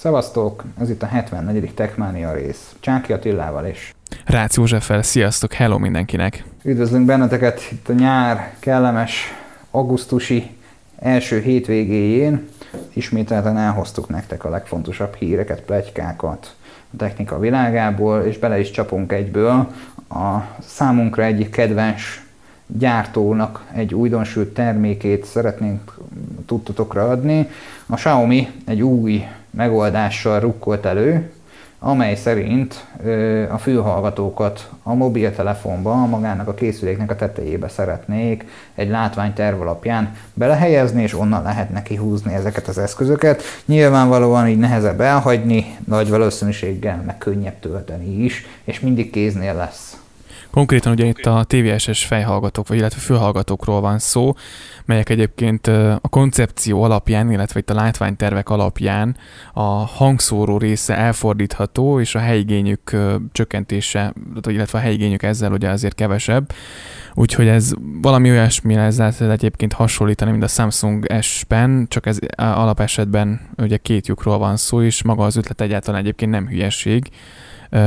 Szevasztok, ez itt a 74. Techmania rész. Csáki Attilával és Rácz Józseffel, sziasztok, hello mindenkinek! Üdvözlünk benneteket itt a nyár kellemes augusztusi első hétvégéjén. Ismételten elhoztuk nektek a legfontosabb híreket, plegykákat a technika világából, és bele is csapunk egyből a számunkra egyik kedvenc gyártónak egy újdonsült termékét szeretnénk tudtotokra adni. A Xiaomi egy új megoldással rukkolt elő, amely szerint a fülhallgatókat a mobiltelefonba, magának a készüléknek a tetejébe szeretnék egy látványterv alapján belehelyezni, és onnan lehet neki húzni ezeket az eszközöket. Nyilvánvalóan így nehezebb elhagyni, nagy valószínűséggel meg könnyebb tölteni is, és mindig kéznél lesz. Konkrétan ugye itt a TVS-es fejhallgatók, vagy illetve fülhallgatókról van szó, melyek egyébként a koncepció alapján, illetve itt a látványtervek alapján a hangszóró része elfordítható, és a helyigényük csökkentése, illetve a helyigényük ezzel ugye azért kevesebb. Úgyhogy ez valami olyasmi lehet egyébként hasonlítani, mint a Samsung S-Pen, csak ez alapesetben ugye két lyukról van szó, és maga az ötlet egyáltalán egyébként nem hülyeség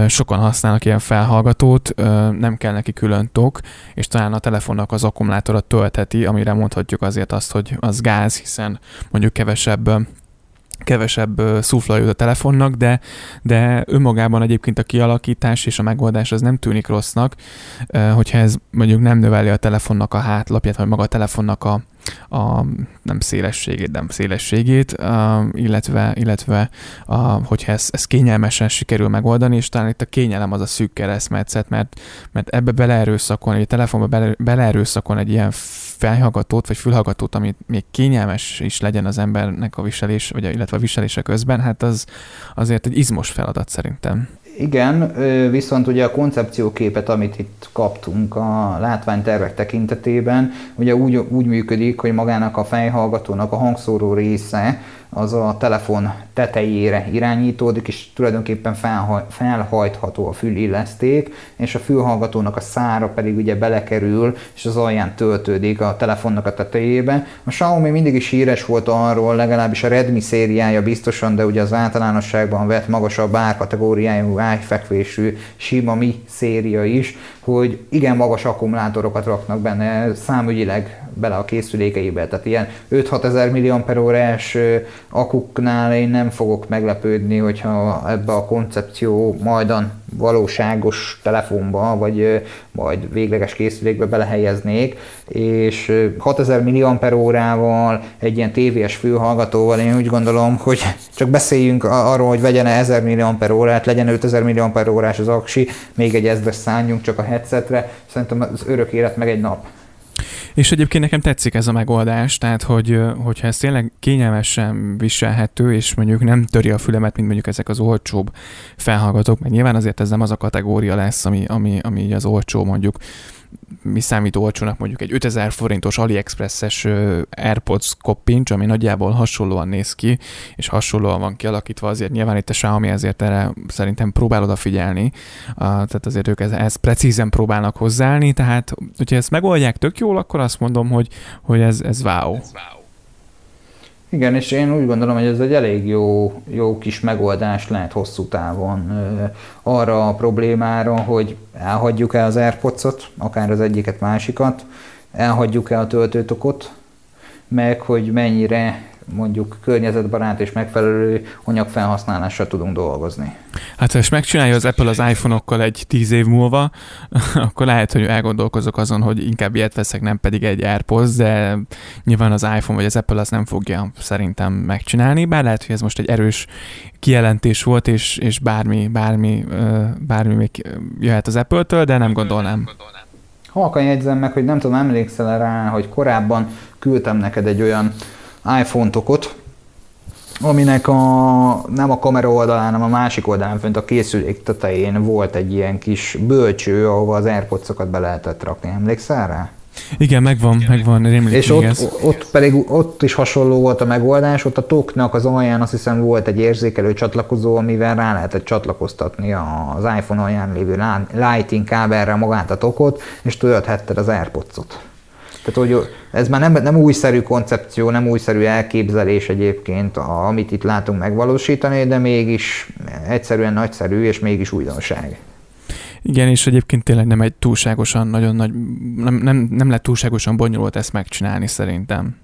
sokan használnak ilyen felhallgatót, nem kell neki külön tok, és talán a telefonnak az akkumulátora töltheti, amire mondhatjuk azért azt, hogy az gáz, hiszen mondjuk kevesebb kevesebb szufla jut a telefonnak, de, de önmagában egyébként a kialakítás és a megoldás az nem tűnik rossznak, hogyha ez mondjuk nem növeli a telefonnak a hátlapját, vagy maga a telefonnak a, a nem szélességét, nem szélességét, illetve, illetve uh, hogyha ez, ez kényelmesen sikerül megoldani, és talán itt a kényelem az a szűk keresztmetszet, mert, mert ebbe beleerőszakon, egy telefonba bele, beleerőszakon egy ilyen felhallgatót, vagy fülhallgatót, amit még kényelmes is legyen az embernek a viselés, vagy illetve a viselése közben, hát az azért egy izmos feladat szerintem. Igen, viszont ugye a koncepcióképet, amit itt kaptunk a látványtervek tekintetében, ugye úgy, úgy működik, hogy magának a fejhallgatónak a hangszóró része az a telefon tetejére irányítódik, és tulajdonképpen felhaj, felhajtható a fülilleszték, és a fülhallgatónak a szára pedig ugye belekerül, és az alján töltődik a telefonnak a tetejébe. A Xiaomi mindig is híres volt arról, legalábbis a Redmi szériája biztosan, de ugye az általánosságban vett magasabb árkategóriájú, ágyfekvésű sima Mi széria is, hogy igen magas akkumulátorokat raknak benne számügyileg bele a készülékeibe, tehát ilyen 5-6 ezer milliamperórás akuknál én nem fogok meglepődni, hogyha ebbe a koncepció majdan valóságos telefonba, vagy majd végleges készülékbe belehelyeznék, és 6000 milliamperórával egy ilyen tévés fülhallgatóval én úgy gondolom, hogy csak beszéljünk arról, hogy vegyen 1000 milliamperórát, legyen 5000 milliamperórás az aksi, még egy ezbe szálljunk csak a headsetre, szerintem az örök élet meg egy nap. És egyébként nekem tetszik ez a megoldás, tehát hogy, hogyha ez tényleg kényelmesen viselhető, és mondjuk nem töri a fülemet, mint mondjuk ezek az olcsóbb felhallgatók, mert nyilván azért ez nem az a kategória lesz, ami, ami, ami az olcsó mondjuk mi számít olcsónak mondjuk egy 5000 forintos AliExpress-es AirPods koppincs, ami nagyjából hasonlóan néz ki, és hasonlóan van kialakítva, azért nyilván itt a Xiaomi ezért erre szerintem próbál odafigyelni, tehát azért ők ezt, ezt precízen próbálnak hozzáállni, tehát hogyha ezt megoldják tök jól, akkor azt mondom, hogy, hogy ez, ez wow. Ez wow. Igen, és én úgy gondolom, hogy ez egy elég jó, jó kis megoldás lehet hosszú távon arra a problémára, hogy elhagyjuk-e az AirPods-ot, akár az egyiket, másikat, elhagyjuk-e a töltőtokot, meg hogy mennyire mondjuk környezetbarát és megfelelő anyagfelhasználással tudunk dolgozni. Hát ha ezt megcsinálja az Apple az iPhone-okkal egy tíz év múlva, akkor lehet, hogy elgondolkozok azon, hogy inkább ilyet veszek, nem pedig egy AirPods, de nyilván az iPhone vagy az Apple az nem fogja szerintem megcsinálni, bár lehet, hogy ez most egy erős kijelentés volt, és, és bármi, bármi, bármi még jöhet az Apple-től, de nem gondolnám. Halkan jegyzem meg, hogy nem tudom, emlékszel rá, hogy korábban küldtem neked egy olyan iPhone tokot, aminek a, nem a kamera oldalán, hanem a másik oldalán, fönt a készülék tetején volt egy ilyen kis bölcső, ahova az airpods be lehetett rakni. Emlékszel rá? Igen, megvan, Igen, megvan, rémlik És ott, ez. ott pedig ott is hasonló volt a megoldás, ott a toknak az alján azt hiszem volt egy érzékelő csatlakozó, amivel rá lehetett csatlakoztatni az iPhone alján lévő Lighting kábelre magát a tokot, és tölthetted az AirPods-ot. Tehát, hogy ez már nem, nem újszerű koncepció, nem újszerű elképzelés egyébként, amit itt látunk megvalósítani, de mégis egyszerűen nagyszerű, és mégis újdonság. Igen, és egyébként tényleg nem egy túlságosan nagyon nagy, nem, nem, nem lett túlságosan bonyolult ezt megcsinálni szerintem.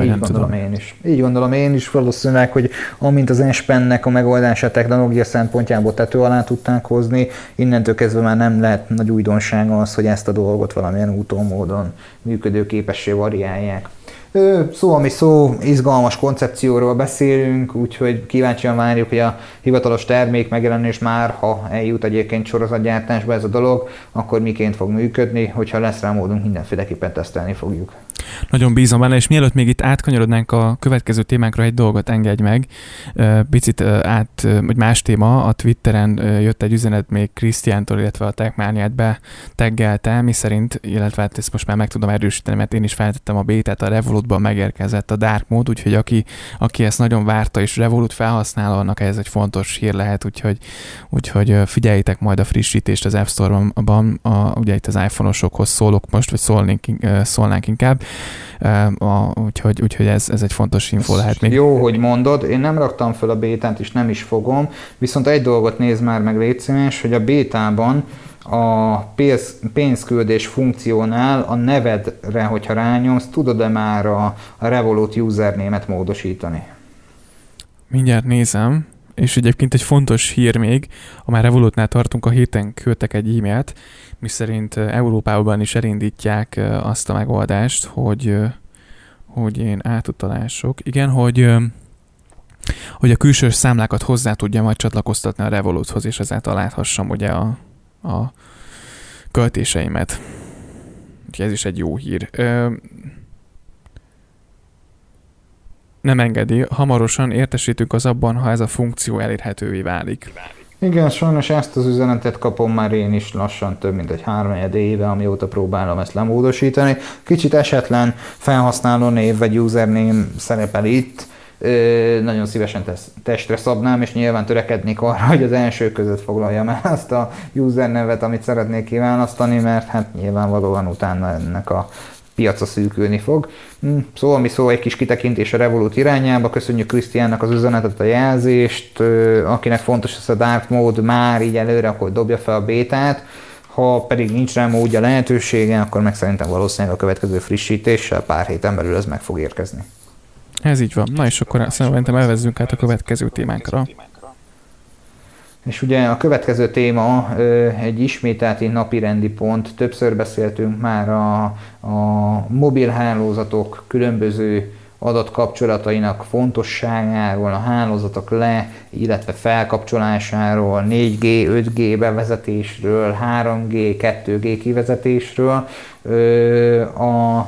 Így nem gondolom tudom. én is. Így gondolom én is valószínűleg, hogy amint az Espennek a megoldása technológia szempontjából tető alá tudták hozni, innentől kezdve már nem lehet nagy újdonság az, hogy ezt a dolgot valamilyen úton, módon működőképessé variálják. Szó, ami szó, izgalmas koncepcióról beszélünk, úgyhogy kíváncsian várjuk, hogy a hivatalos termék megjelenés már, ha eljut egyébként sorozatgyártásba ez a dolog, akkor miként fog működni, hogyha lesz rá módunk, mindenféleképpen tesztelni fogjuk. Nagyon bízom benne, és mielőtt még itt átkanyarodnánk a következő témánkra, egy dolgot engedj meg. Picit át, vagy más téma, a Twitteren jött egy üzenet még Krisztiántól, illetve a Techmániát beteggelte, mi szerint, illetve hát ezt most már meg tudom erősíteni, mert én is feltettem a bétát, a Revolutban megérkezett a Dark Mode, úgyhogy aki, aki ezt nagyon várta, és Revolut felhasználónak ez egy fontos hír lehet, úgyhogy, úgyhogy figyeljétek majd a frissítést az App Store-ban, a, ugye itt az iPhone-osokhoz szólok most, vagy szólnénk, szólnánk inkább, a, úgyhogy, úgyhogy ez, ez egy fontos info lehet még. Jó, hogy mondod, én nem raktam föl a bétát, és nem is fogom, viszont egy dolgot néz már meg légy szíves, hogy a bétában a pénz, pénzküldés funkciónál a nevedre, hogyha rányomsz, tudod-e már a, a Revolut username-et módosítani? Mindjárt nézem, és egyébként egy fontos hír még, ha már Revolutnál tartunk, a héten küldtek egy e-mailt, miszerint Európában is elindítják azt a megoldást, hogy, hogy én átutalások, igen, hogy hogy a külső számlákat hozzá tudja majd csatlakoztatni a Revoluthoz, és ezáltal láthassam ugye a, a költéseimet. Úgyhogy ez is egy jó hír. Ö, nem engedi, hamarosan értesítünk az abban, ha ez a funkció elérhetővé válik. Igen, sajnos ezt az üzenetet kapom már én is lassan több mint egy három éve, amióta próbálom ezt lemódosítani. Kicsit esetlen felhasználó név vagy username szerepel itt, nagyon szívesen tesz, testre szabnám, és nyilván törekednék arra, hogy az első között foglaljam el azt a user nevet, amit szeretnék kiválasztani, mert hát nyilvánvalóan utána ennek a piaca szűkülni fog. Hm, szóval mi szó egy kis kitekintés a Revolut irányába, köszönjük Krisztiánnak az üzenetet, a jelzést, akinek fontos ez a dark mode már így előre, akkor dobja fel a bétát, ha pedig nincs rá módja lehetősége, akkor meg szerintem valószínűleg a következő frissítéssel pár héten belül ez meg fog érkezni. Ez így van. Na és akkor szerintem elvezzünk át a következő témánkra. És ugye a következő téma egy ismételti napirendi pont, többször beszéltünk már a, a mobilhálózatok különböző adatkapcsolatainak fontosságáról, a hálózatok le, illetve felkapcsolásáról, 4G, 5G bevezetésről, 3G, 2G kivezetésről. A,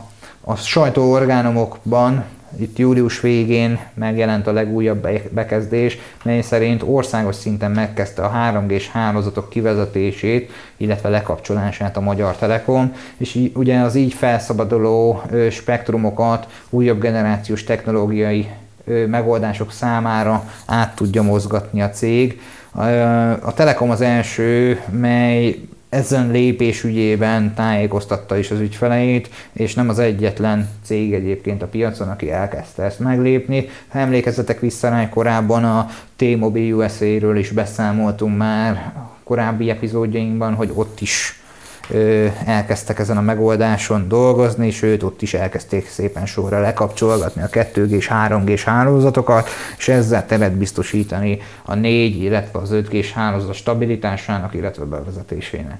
a sajtóorgánumokban itt július végén megjelent a legújabb bekezdés, mely szerint országos szinten megkezdte a 3G-s hálózatok kivezetését, illetve lekapcsolását a Magyar Telekom, és ugye az így felszabaduló spektrumokat újabb generációs technológiai megoldások számára át tudja mozgatni a cég. A Telekom az első, mely ezen lépés ügyében tájékoztatta is az ügyfeleit, és nem az egyetlen cég egyébként a piacon, aki elkezdte ezt meglépni. Ha emlékezzetek vissza rá, korábban a T-Mobile USA-ről is beszámoltunk már korábbi epizódjainkban, hogy ott is elkezdtek ezen a megoldáson dolgozni, sőt ott is elkezdték szépen sorra lekapcsolgatni a 2G és 3G hálózatokat, és ezzel teret biztosítani a 4, illetve az 5G hálózat stabilitásának, illetve bevezetésének.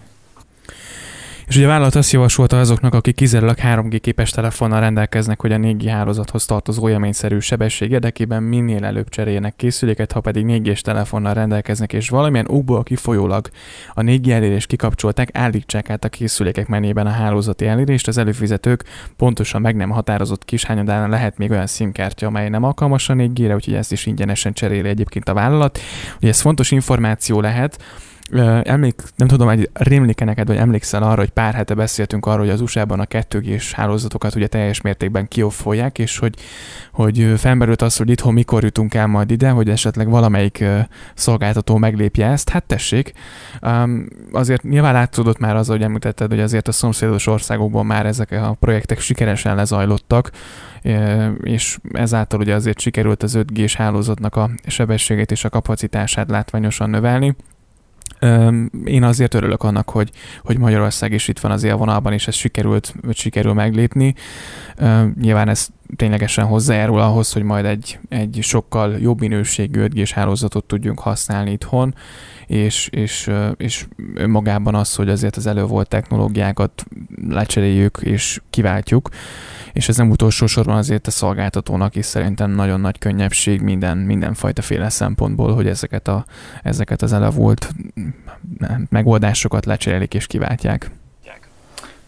És ugye a vállalat azt javasolta azoknak, akik kizárólag 3G képes telefonnal rendelkeznek, hogy a 4G hálózathoz tartozó élményszerű sebesség érdekében minél előbb cseréljenek készüléket, ha pedig 4G-s telefonnal rendelkeznek, és valamilyen okból kifolyólag a 4G elérést kikapcsolták, állítsák át a készülékek menében a hálózati elérést, az előfizetők pontosan meg nem határozott kis hányadán lehet még olyan SIM-kártya, amely nem alkalmas a 4G-re, úgyhogy ezt is ingyenesen cseréli egyébként a vállalat. Ugye ez fontos információ lehet, Emlék, nem tudom, hogy rémlik neked, vagy emlékszel arra, hogy pár hete beszéltünk arról, hogy az USA-ban a 2 g hálózatokat ugye teljes mértékben kioffolják, és hogy, hogy felmerült az, hogy itthon mikor jutunk el majd ide, hogy esetleg valamelyik szolgáltató meglépje ezt. Hát tessék, azért nyilván látszódott már az, hogy említetted, hogy azért a szomszédos országokban már ezek a projektek sikeresen lezajlottak, és ezáltal ugye azért sikerült az 5G-s hálózatnak a sebességét és a kapacitását látványosan növelni. Én azért örülök annak, hogy, hogy Magyarország is itt van az élvonalban, és ez sikerült, sikerül meglépni. Nyilván ez ténylegesen hozzájárul ahhoz, hogy majd egy, egy sokkal jobb minőségű 5 hálózatot tudjunk használni itthon, és, és, és önmagában az, hogy azért az elővolt technológiákat lecseréljük és kiváltjuk, és ez nem utolsó sorban azért a szolgáltatónak is szerintem nagyon nagy könnyebbség minden, mindenfajta féle szempontból, hogy ezeket, a, ezeket az elavult megoldásokat lecserélik és kiváltják.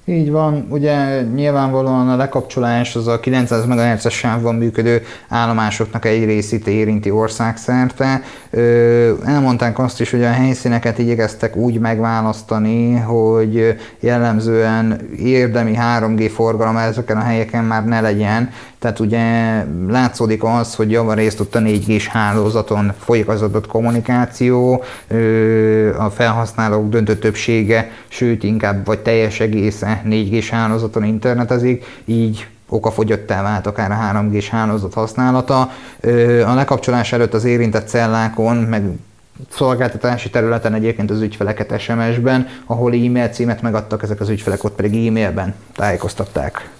Így van, ugye nyilvánvalóan a lekapcsolás az a 900 MHz-es sávban működő állomásoknak egy részét érinti országszerte. Elmondták azt is, hogy a helyszíneket igyekeztek úgy megválasztani, hogy jellemzően érdemi 3G forgalom ezeken a helyeken már ne legyen, tehát ugye látszódik az, hogy javarészt ott a 4G-s hálózaton folyik az adott kommunikáció, a felhasználók döntő többsége, sőt inkább vagy teljes egésze 4G-s hálózaton internetezik, így okafogyottá vált akár a 3G-s hálózat használata. A lekapcsolás előtt az érintett cellákon, meg szolgáltatási területen egyébként az ügyfeleket SMS-ben, ahol e-mail címet megadtak, ezek az ügyfelek ott pedig e-mailben tájékoztatták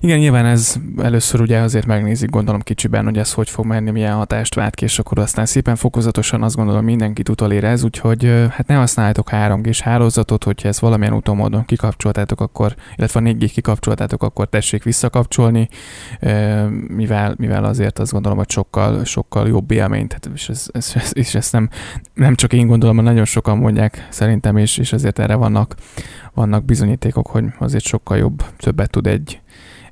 igen, nyilván ez először ugye azért megnézik, gondolom kicsiben, hogy ez hogy fog menni, milyen hatást vált ki, és akkor aztán szépen fokozatosan azt gondolom mindenkit utolérez, úgyhogy hát ne használjátok 3 g hálózatot, hogyha ezt valamilyen úton módon kikapcsoltátok, akkor, illetve 4G kikapcsoltátok, akkor tessék visszakapcsolni, mivel, mivel azért azt gondolom, hogy sokkal, sokkal jobb élményt, hát, és, ez, ez, ez, és ezt nem, nem csak én gondolom, hanem nagyon sokan mondják szerintem, és, és azért erre vannak, vannak bizonyítékok, hogy azért sokkal jobb, többet tud egy,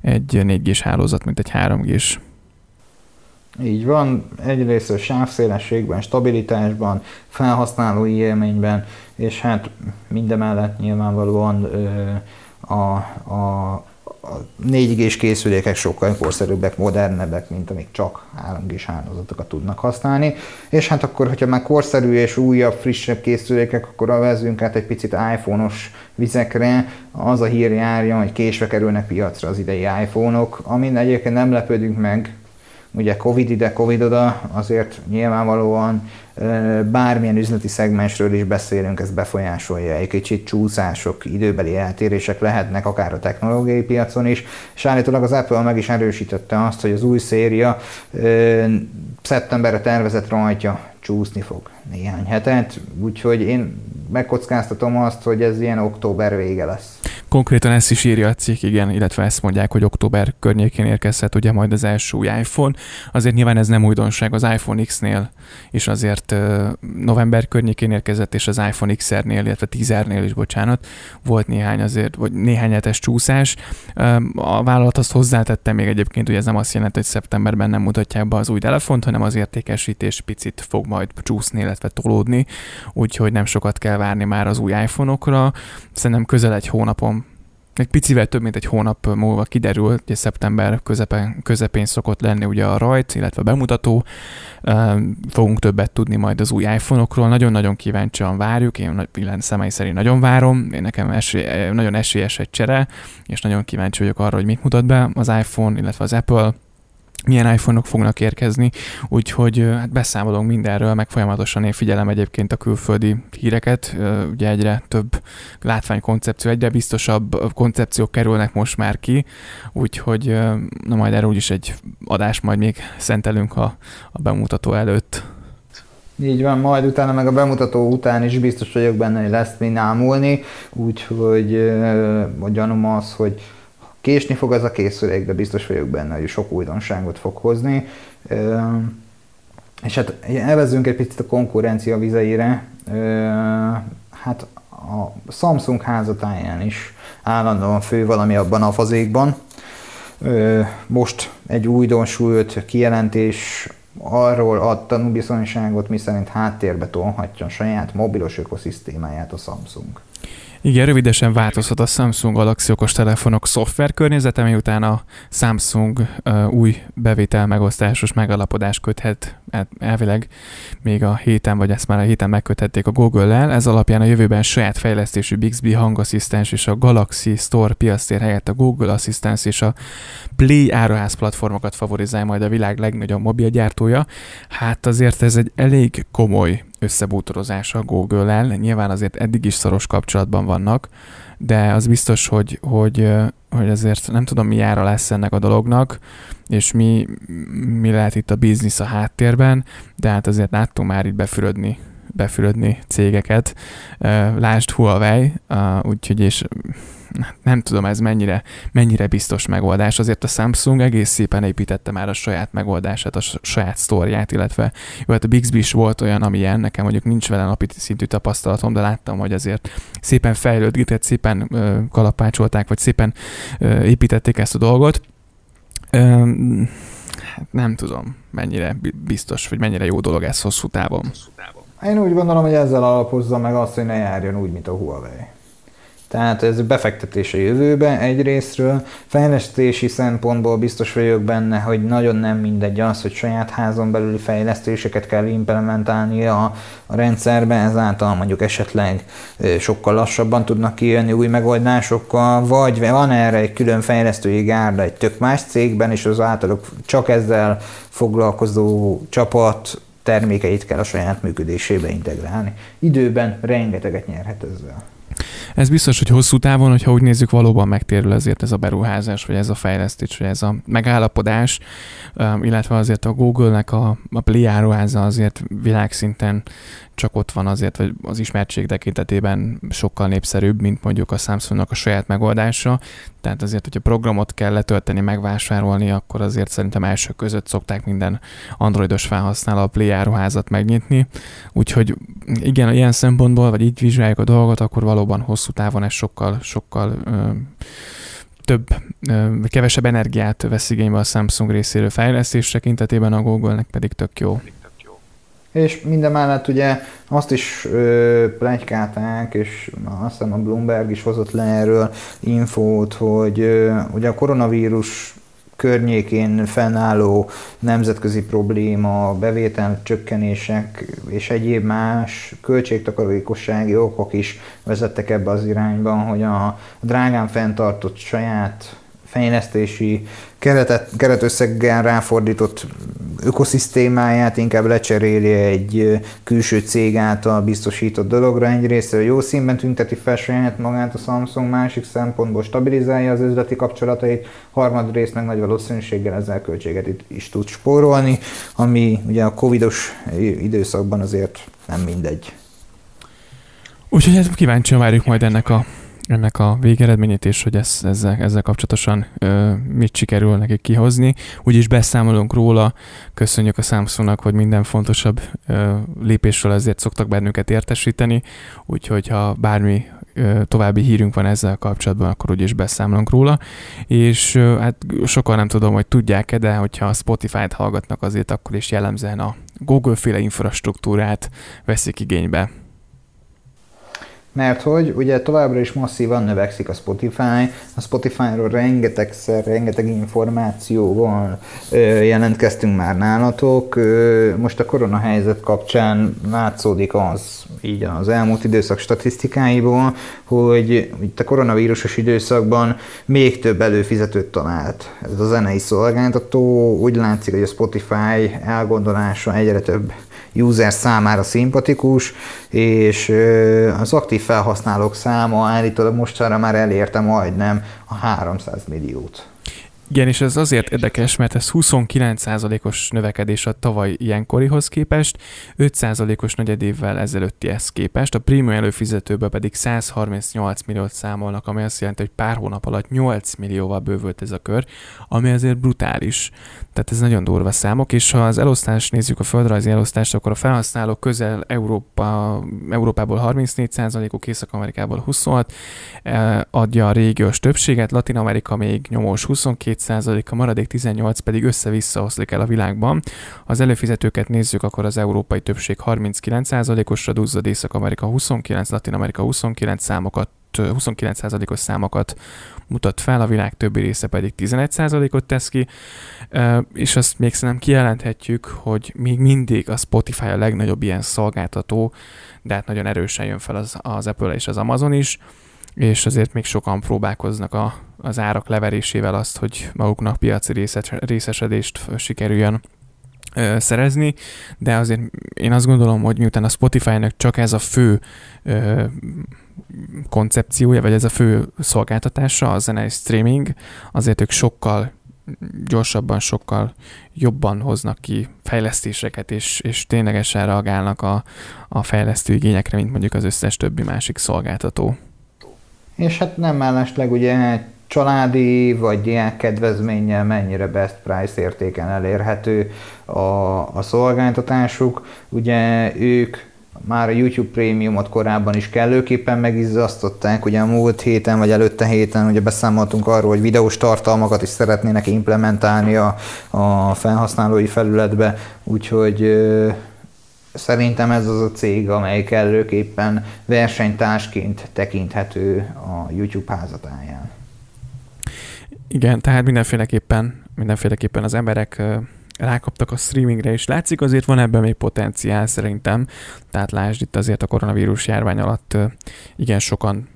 egy 4 g hálózat, mint egy 3 g Így van, egyrészt a sávszélességben, stabilitásban, felhasználói élményben, és hát mindemellett nyilvánvalóan ö, a, a a 4G-s készülékek sokkal korszerűbbek, modernebbek, mint amik csak 3G-s hálózatokat tudnak használni. És hát akkor, hogyha már korszerű és újabb, frissebb készülékek, akkor vezünk át egy picit iPhone-os vizekre. Az a hír járja, hogy késve kerülnek piacra az idei iPhone-ok, amin egyébként nem lepődünk meg, ugye Covid ide, Covid oda, azért nyilvánvalóan bármilyen üzleti szegmensről is beszélünk, ez befolyásolja. Egy kicsit csúszások, időbeli eltérések lehetnek akár a technológiai piacon is, és állítólag az Apple meg is erősítette azt, hogy az új széria szeptemberre tervezett rajtja csúszni fog néhány hetet, úgyhogy én megkockáztatom azt, hogy ez ilyen október vége lesz. Konkrétan ezt is írja a cikk, igen, illetve ezt mondják, hogy október környékén érkezhet ugye majd az első új iPhone. Azért nyilván ez nem újdonság, az iPhone X-nél is azért november környékén érkezett, és az iPhone XR-nél, illetve 10-nél is, bocsánat, volt néhány azért, vagy néhány hetes csúszás. A vállalat azt hozzátette még egyébként, hogy ez nem azt jelenti, hogy szeptemberben nem mutatják be az új telefont, hanem az értékesítés picit fog majd csúszni, illetve tolódni, úgyhogy nem sokat kell várni már az új iPhone-okra. Szerintem közel egy hónapon egy picivel több mint egy hónap múlva kiderült, hogy szeptember közepén, közepén szokott lenni ugye a rajt, illetve a bemutató. Fogunk többet tudni majd az új iPhone-okról. Nagyon-nagyon kíváncsian várjuk, én személy szerint nagyon várom, én nekem esély, nagyon esélyes egy csere, és nagyon kíváncsi vagyok arra, hogy mit mutat be az iPhone, illetve az Apple milyen iPhone-ok fognak érkezni, úgyhogy hát beszámolunk mindenről, meg folyamatosan én figyelem egyébként a külföldi híreket, ugye egyre több látványkoncepció, egyre biztosabb koncepciók kerülnek most már ki, úgyhogy na majd erről úgyis egy adást majd még szentelünk a, a bemutató előtt. Így van, majd utána meg a bemutató után is biztos vagyok benne, hogy lesz mi námulni, úgyhogy a gyanúm az, hogy Késni fog az a készülék, de biztos vagyok benne, hogy sok újdonságot fog hozni. És hát elvezzünk egy picit a konkurencia vizeire. Hát a Samsung házatáján is állandóan fő valami abban a fazékban. Most egy újdonsult kijelentés arról ad tanúbizonyságot, miszerint háttérbe tolhatja a saját mobilos ökoszisztémáját a Samsung. Igen, rövidesen változhat a Samsung Galaxy okos telefonok szoftver környezete, miután a Samsung uh, új bevétel megosztásos megalapodást köthet elvileg még a héten, vagy ezt már a héten megköthették a Google-lel. Ez alapján a jövőben saját fejlesztésű Bixby hangasszisztens és a Galaxy Store piasztér helyett a Google Assistance és a Play áruház platformokat favorizál majd a világ legnagyobb mobilgyártója. Hát azért ez egy elég komoly összebútorozás a Google-el. Nyilván azért eddig is szoros kapcsolatban vannak, de az biztos, hogy, hogy, hogy azért nem tudom, mi ára lesz ennek a dolognak, és mi, mi lehet itt a biznisz a háttérben, de hát azért láttunk már itt befürödni, befürödni cégeket. Lásd Huawei, úgyhogy és nem tudom ez mennyire, mennyire biztos megoldás. Azért a Samsung egész szépen építette már a saját megoldását, a saját sztorját, illetve jó, hát a Bixby is volt olyan, amilyen, nekem mondjuk nincs vele napi szintű tapasztalatom, de láttam, hogy azért szépen fejlődgetett, szépen kalapácsolták, vagy szépen építették ezt a dolgot. Ö, hát nem tudom, mennyire biztos, vagy mennyire jó dolog ez hosszú távon. Én úgy gondolom, hogy ezzel alapozza meg azt, hogy ne járjon úgy, mint a Huawei. Tehát ez befektetés a jövőbe egyrésztről. Fejlesztési szempontból biztos vagyok benne, hogy nagyon nem mindegy az, hogy saját házon belüli fejlesztéseket kell implementálni a, a rendszerbe, ezáltal mondjuk esetleg sokkal lassabban tudnak kijönni új megoldásokkal, vagy van erre egy külön fejlesztői gárda egy tök más cégben, és az általuk csak ezzel foglalkozó csapat termékeit kell a saját működésébe integrálni. Időben rengeteget nyerhet ezzel. Ez biztos, hogy hosszú távon, hogyha úgy nézzük, valóban megtérül ezért ez a beruházás, vagy ez a fejlesztés, vagy ez a megállapodás, illetve azért a Google-nek a, a Play azért világszinten csak ott van azért, hogy az ismertség tekintetében sokkal népszerűbb, mint mondjuk a Samsungnak a saját megoldása. Tehát azért, hogyha programot kell letölteni, megvásárolni, akkor azért szerintem első között szokták minden androidos felhasználó a Play áruházat megnyitni. Úgyhogy igen, ilyen szempontból, vagy így vizsgáljuk a dolgot, akkor valóban hosszú távon ez sokkal, sokkal ö, több, vagy kevesebb energiát vesz igénybe a Samsung részéről fejlesztés tekintetében, a Google-nek pedig tök jó. És minden mellett ugye azt is ö, plegykálták, és azt hiszem a Bloomberg is hozott le erről infót, hogy ö, ugye a koronavírus környékén fennálló nemzetközi probléma, bevétel csökkenések és egyéb más költségtakarékossági okok is vezettek ebbe az irányba, hogy a drágán fenntartott saját fejlesztési keretet, keretösszeggel ráfordított ökoszisztémáját inkább lecseréli egy külső cég által biztosított dologra. Egyrészt jó színben tünteti fel saját magát a Samsung, másik szempontból stabilizálja az üzleti kapcsolatait, harmadrészt meg nagy valószínűséggel ezzel költséget is tud spórolni, ami ugye a covidos időszakban azért nem mindegy. Úgyhogy hát kíváncsian várjuk majd ennek a ennek a végeredményét, és hogy ez, ezzel, ezzel kapcsolatosan ö, mit sikerül nekik kihozni. Úgyis beszámolunk róla, köszönjük a Samsungnak, hogy minden fontosabb ö, lépésről ezért szoktak bennünket értesíteni, úgyhogy ha bármi ö, további hírünk van ezzel kapcsolatban, akkor úgyis beszámolunk róla. És ö, hát sokan nem tudom, hogy tudják-e, de hogyha Spotify-t hallgatnak azért, akkor is jellemzően a Google-féle infrastruktúrát veszik igénybe mert hogy ugye továbbra is masszívan növekszik a Spotify, a Spotify-ról rengetegszer, rengeteg információval jelentkeztünk már nálatok. Most a koronahelyzet kapcsán látszódik az, így az elmúlt időszak statisztikáiból, hogy itt a koronavírusos időszakban még több előfizetőt talált ez a zenei szolgáltató. Úgy látszik, hogy a Spotify elgondolása egyre több user számára szimpatikus, és az aktív felhasználók száma állítólag mostanra már elérte majdnem a 300 milliót. Igen, és ez azért érdekes, mert ez 29%-os növekedés a tavaly ilyenkorihoz képest, 5%-os negyedévvel ezelőttihez képest, a prémium előfizetőből pedig 138 milliót számolnak, ami azt jelenti, hogy pár hónap alatt 8 millióval bővült ez a kör, ami azért brutális. Tehát ez nagyon durva számok, és ha az elosztást nézzük, a földrajzi elosztást, akkor a felhasználók közel Európa, Európából 34%-uk, Észak-Amerikából 26, eh, adja a régiós többséget, Latin Amerika még nyomós 22 22%, a maradék 18 pedig össze-vissza oszlik el a világban. Az előfizetőket nézzük, akkor az európai többség 39%-osra duzzad, Észak-Amerika 29, Latin-Amerika 29 számokat 29%-os számokat mutat fel, a világ többi része pedig 11%-ot tesz ki, és azt még szerintem kijelenthetjük, hogy még mindig a Spotify a legnagyobb ilyen szolgáltató, de hát nagyon erősen jön fel az, az Apple és az Amazon is, és azért még sokan próbálkoznak a, az árak leverésével azt, hogy maguknak piaci részes, részesedést sikerüljön szerezni, de azért én azt gondolom, hogy miután a Spotify-nak csak ez a fő ö, koncepciója, vagy ez a fő szolgáltatása, a zenei streaming, azért ők sokkal gyorsabban, sokkal jobban hoznak ki fejlesztéseket, és, és ténylegesen reagálnak a, a fejlesztő igényekre, mint mondjuk az összes többi másik szolgáltató. És hát nem mellesleg ugye családi vagy diák kedvezménnyel mennyire best price értéken elérhető a, a szolgáltatásuk. Ugye ők már a YouTube Premiumot korábban is kellőképpen megizzasztották, ugye a múlt héten vagy előtte héten ugye beszámoltunk arról, hogy videós tartalmakat is szeretnének implementálni a, a felhasználói felületbe, úgyhogy szerintem ez az a cég, amely kellőképpen versenytársként tekinthető a YouTube házatáján. Igen, tehát mindenféleképpen, mindenféleképpen az emberek rákaptak a streamingre, és látszik azért van ebben még potenciál szerintem. Tehát lásd itt azért a koronavírus járvány alatt igen sokan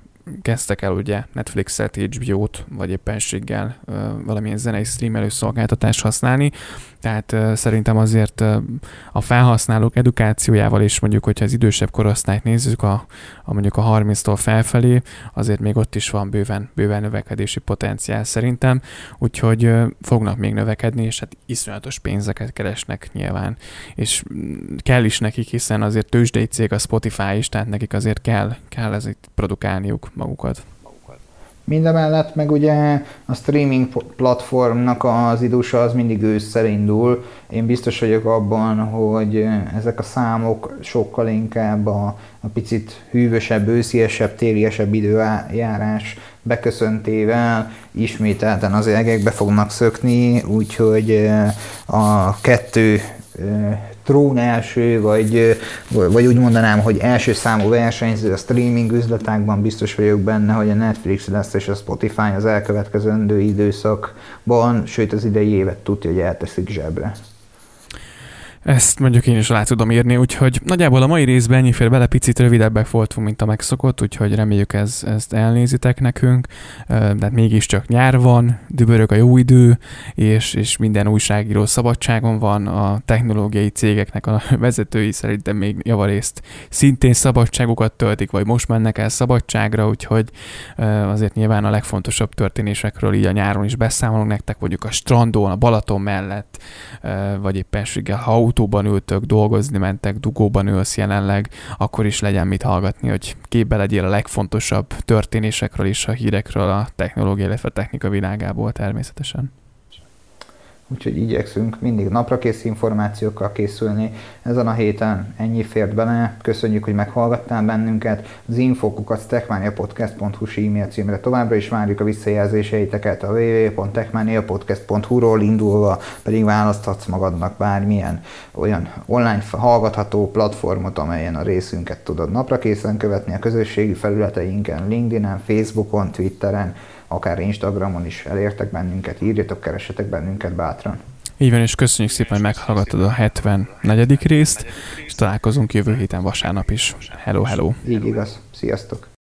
kezdtek el ugye Netflixet, HBO-t, vagy éppenséggel valamilyen zenei streamelő szolgáltatást használni, tehát szerintem azért a felhasználók edukációjával is mondjuk, hogyha az idősebb korosztályt nézzük, a, a mondjuk a 30-tól felfelé, azért még ott is van bőven, bőven növekedési potenciál szerintem, úgyhogy fognak még növekedni, és hát iszonyatos pénzeket keresnek nyilván, és mm, kell is nekik, hiszen azért tőzsdei cég a Spotify is, tehát nekik azért kell, kell ezért produkálniuk magukat. Mindemellett meg ugye a streaming platformnak az időse az mindig ősszel indul. Én biztos vagyok abban, hogy ezek a számok sokkal inkább a, a picit hűvösebb, ősziesebb, téliesebb időjárás beköszöntével ismételten az egekbe fognak szökni, úgyhogy a kettő trón első, vagy, vagy úgy mondanám, hogy első számú versenyző a streaming üzletákban, biztos vagyok benne, hogy a Netflix lesz és a Spotify az elkövetkezendő időszakban, sőt az idei évet tudja, hogy elteszik zsebre. Ezt mondjuk én is alá tudom írni, úgyhogy nagyjából a mai részben ennyi fér bele, picit rövidebbek voltunk, mint a megszokott, úgyhogy reméljük ez, ezt elnézitek nekünk, de hát mégiscsak nyár van, dübörög a jó idő, és, és minden újságíró szabadságon van, a technológiai cégeknek a vezetői szerintem még javarészt szintén szabadságokat töltik, vagy most mennek el szabadságra, úgyhogy azért nyilván a legfontosabb történésekről így a nyáron is beszámolunk nektek, mondjuk a strandon, a Balaton mellett, vagy éppenséggel, ha autóban ültök, dolgozni mentek, dugóban ülsz jelenleg, akkor is legyen mit hallgatni, hogy képbe legyél a legfontosabb történésekről és a hírekről a technológia, illetve a technika világából természetesen úgyhogy igyekszünk mindig naprakész információkkal készülni. Ezen a héten ennyi fért bele. Köszönjük, hogy meghallgattál bennünket. Az infokukat techmaniapodcast.hu e-mail címre továbbra is várjuk a visszajelzéseiteket a www.techmaniapodcast.hu-ról indulva, pedig választhatsz magadnak bármilyen olyan online hallgatható platformot, amelyen a részünket tudod naprakészen követni a közösségi felületeinken, LinkedIn-en, Facebookon, Twitteren, akár Instagramon is elértek bennünket, írjatok, keresetek bennünket bátran. Így van, és köszönjük szépen, hogy meghallgattad a 74. részt, és találkozunk jövő héten vasárnap is. Hello, hello! Így igaz. Sziasztok!